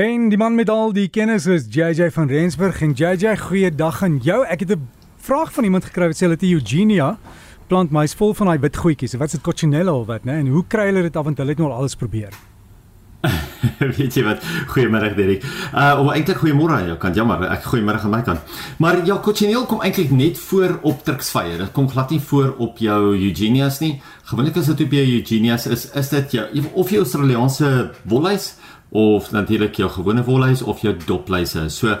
En die man met al die kennis is JJ van Rensburg en JJ goeiedag aan jou. Ek het 'n vraag van iemand gekry wat sê hulle het Eugenia plant maar is vol van daai wit goedjies. Wat is dit cochinella of wat, né? En hoe kry hulle dit af want hulle het nou al alles probeer? weet jy wat? Goeiemôre Derek. Uh of eintlik goeiemôre aan jou kant. Jammer, ek goeiemôre aan my kant. Maar ja, cochineal kom eintlik net voor op Turksvye. Dit kom glad nie voor op jou Eugenias nie. Gewoonlik as dit op jou Eugenias is, is dit jou of jou Australiese wolluis of natuurlik jou gewone wolluis of jou dopluise. So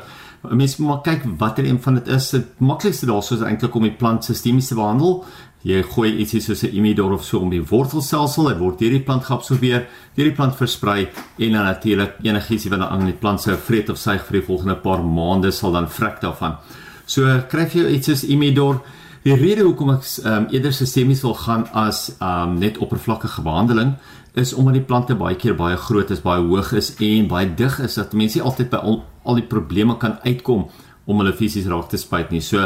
mens moet maar kyk watter een van dit is. Dit maklikste daarso is eintlik om die plant sistemies te behandel. Jy gooi ietsie soos 'n imidor of so om die wortelstelsel, dit word deur die plant geabsorbeer, deur die plant versprei en dan natuurlik enigiets wat aan die plant se vreet of suig vir die volgende paar maande sal dan vrek daarvan. So kry jy iets soos imidor Die rede hoekom ek um, eerder sistemies wil gaan as um, net oppervlakkige behandeling is omdat die plante baie keer baie groot is, baie hoog is en baie dig is dat mense nie altyd by al, al die probleme kan uitkom om hulle fisies raak te spuit nie. So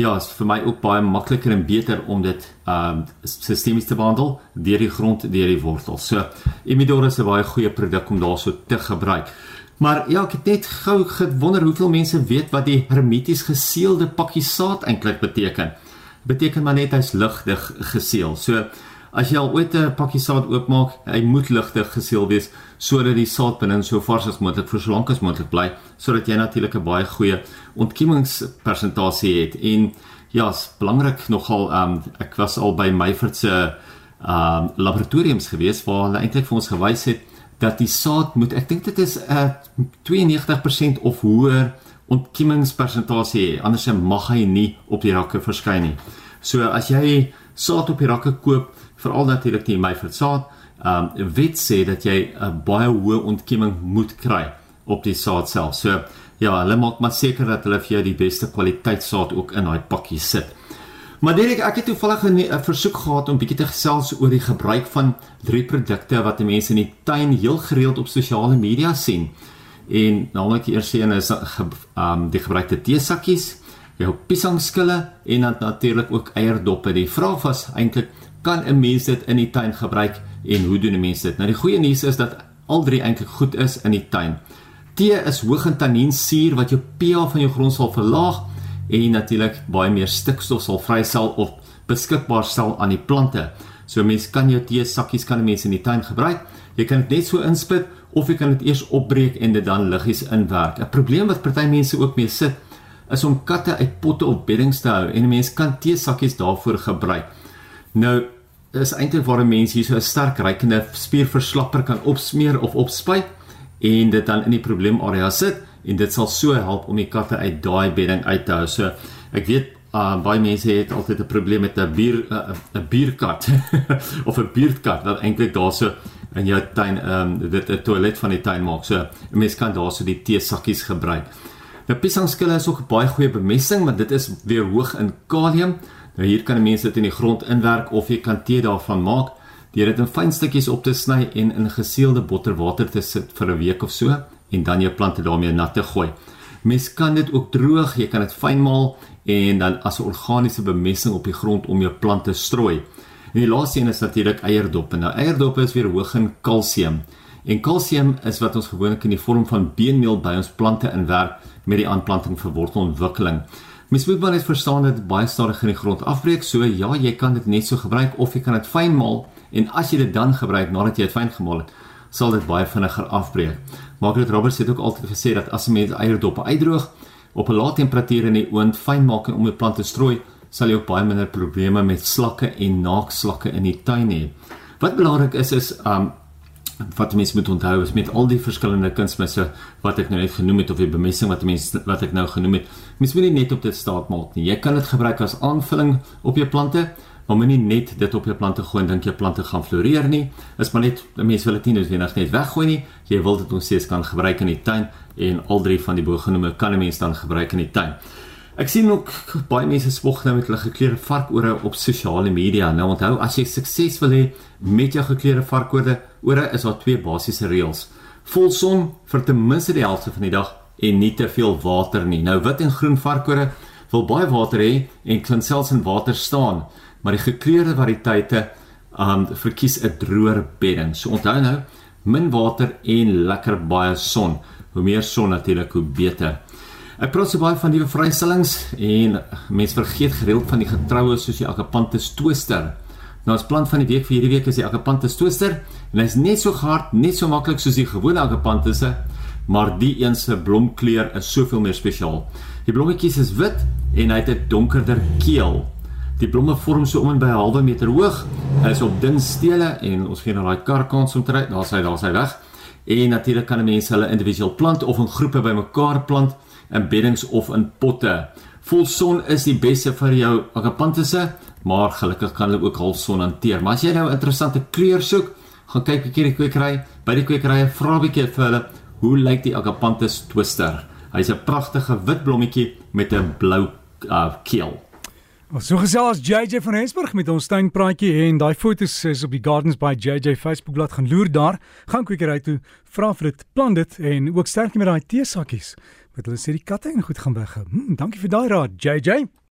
ja, is vir my ook baie makliker en beter om dit ehm um, sistemies te behandel deur die grond, deur die wortels. So Imidor is 'n baie goeie produk om daarso te gebruik. Maar ja, ek het net gou gewonder hoeveel mense weet wat die hermeties geseelde pakkie saad eintlik beteken. Beteken maar net hy's ligdig geseël. So As jy al ooit 'n pakkie saad oopmaak, hy moet ligtig geseël wees sodat die saad binne so vars as moontlik vir so lank as moontlik bly, sodat jy natuurlik 'n baie goeie ontkiemingspersentasie het. En ja, is belangrik nogal um ek was al by Meyford se um laboratoriums gewees waar hulle eintlik vir ons gewys het dat die saad moet ek dink dit is 'n uh, 92% of hoër ontkiemingspersentasie hê, anders mag hy nie op die rakke verskyn nie. So as jy saad op die rakke koop, veral natuurlik die my versaad, ehm um, wet sê dat jy 'n baie hoë ontkieming moet kry op die saad self. So ja, hulle maak maar seker dat hulle vir jou die beste kwaliteit saad ook in daai pakkie sit. Maar Derek, ek het toevallig 'n versoek gehad om bietjie te gesels oor die gebruik van drie produkte wat mense in die tuin heel gereeld op sosiale media sien. En naamlik eerste een is ehm um, die gebruikte teesakkies, jou piesangskille en dan natuurlik ook eierdoppe. Die vraag was eintlik kan 'n mens dit in die tuin gebruik en hoe doen 'n mens dit? Nou die goeie nuus is dat al drie eintlik goed is in die tuin. Tee is hoog in tanniensuur wat jou pH van jou grond sal verlaag en natuurlik baie meer stikstof sal vrystel of beskikbaar stel aan die plante. So mense kan jou tee sakkies kan mense in die tuin gebruik. Jy kan dit net so inspit of jy kan dit eers opbreek en dit dan liggies inwerk. 'n Probleem wat party mense ook mee sit is om katte uit potte of beddings te hou en 'n mens kan tee sakkies daarvoor gebruik. Nou is eintlik waar 'n mens hier so 'n sterk rykende spierverslapper kan opsmeer of opspuit en dit dan in die probleemarea sit en dit sal so help om die katte uit daai bedding uit te hou. So ek weet uh, baie mense het altyd 'n probleem met 'n bier 'n uh, bierkat of 'n buurtkat wat eintlik daarso in jou tuin ehm um, dit 'n toilet van die tuin maak. So 'n mens kan daarso die teesakkies gebruik. Nou piesangskille is ook 'n baie goeie bemesting, maar dit is weer hoog in kalium. Nou hier kan mense dit in die grond inwerk of jy kan tee daarvan maak deur dit in fyn stukkies op te sny en in geseelde botterwater te sit vir 'n week of so en dan jou plante daarmee nat te gooi. Mens kan dit ook droog, jy kan dit fyn maal en dan as 'n organiese bemesting op die grond om jou plante strooi. En die laaste een is natuurlik eierdop. Nou eierdop is weer hoog in kalsium. En kalsium is wat ons gewoonlik in die vorm van beenmeel by ons plante inwerk met die aanplanting vir wortelontwikkeling. Mens moet maar net verstaan dat dit baie stadig in die grond afbreek. So ja, jy kan dit net so gebruik of jy kan dit fyn maal en as jy dit dan gebruik nadat jy dit fyn gemaal het, sal dit baie vinniger afbreek. Margaret Roberts het ook altyd gesê dat as 'n mens eierdoppe uitdroog op 'n lae temperatuur in die oond fyn maak en om die plant te strooi, sal jy ook baie minder probleme met slakke en naakslakke in die tuin hê. Wat belangrik is is um wat mense moet onthou is met al die verskillende kunsmisse wat ek nou net genoem het of die bemessing wat mense wat ek nou genoem het. Mense moet nie net op dit staat maak nie. Jy kan dit gebruik as aanvulling op jou plante, maar moenie net dit op jou plante gooi en dink jou plante gaan floreer nie. Is maar net mense wil dit nie noodwendig net weggooi nie. Jy wil dit ons steeds kan gebruik in die tuin en al drie van die bogenoemde kan 'n mens dan gebruik in die tuin. Ek sien ook baie mense spog nou met hulle gekleurde varkore op sosiale media. Nou onthou, as jy sukses wil hê met jou gekleurde varkore, ore is daar twee basiese reëls. Volson vir ten minste die helfte van die dag en nie te veel water nie. Nou wit en groen varkore wil baie water hê en kan selfs in water staan, maar die gekleurde variëteite um verkies 'n droër bedding. So onthou nou, min water en lekker baie son Hoe meer son natuurlik, hoe beter. Ek praat so baie van nuwe vrystellings en mense vergeet gereeld van die getroue soos die Agapanthus twister. Nou as plant van die week vir hierdie week is die Agapanthus twister en hy's net so hard, net so maklik soos die gewone Agapanthusse, maar die een se blomkleur is soveel meer spesiaal. Die blommetjies is wit en hy het 'n donkerder keel. Die blomme vorm so om en by 'n halwe meter hoog. Hy is op dun stele en ons gee nou daai karkans om te ry. Daar's hy, daar's hy weg. En natuurlik kan mense hulle individueel plant of in groepe bymekaar plant in beddings of in potte. Vol son is die beste vir jou agapantusse, maar gelukkig kan hulle ook halfson hanteer. Maar as jy nou 'n interessante kleur soek, gaan kyk bietjie die kwekery, by die kwekery vra bietjie vir hulle, hoe lyk die agapantus twister? Hy's 'n pragtige wit blommetjie met 'n blou uh, keel. Ons so gesels JJ van Rensburg met ons tuinpraatjie en daai fotos is op die Gardens by JJ Facebookblad gaan loer daar. Gaan kwekery toe, vra vir dit, plant dit en ook sterkie met daai teesakkies. Wat hulle sê die katte en goed gaan weghou. Hm, dankie vir daai raad, JJ.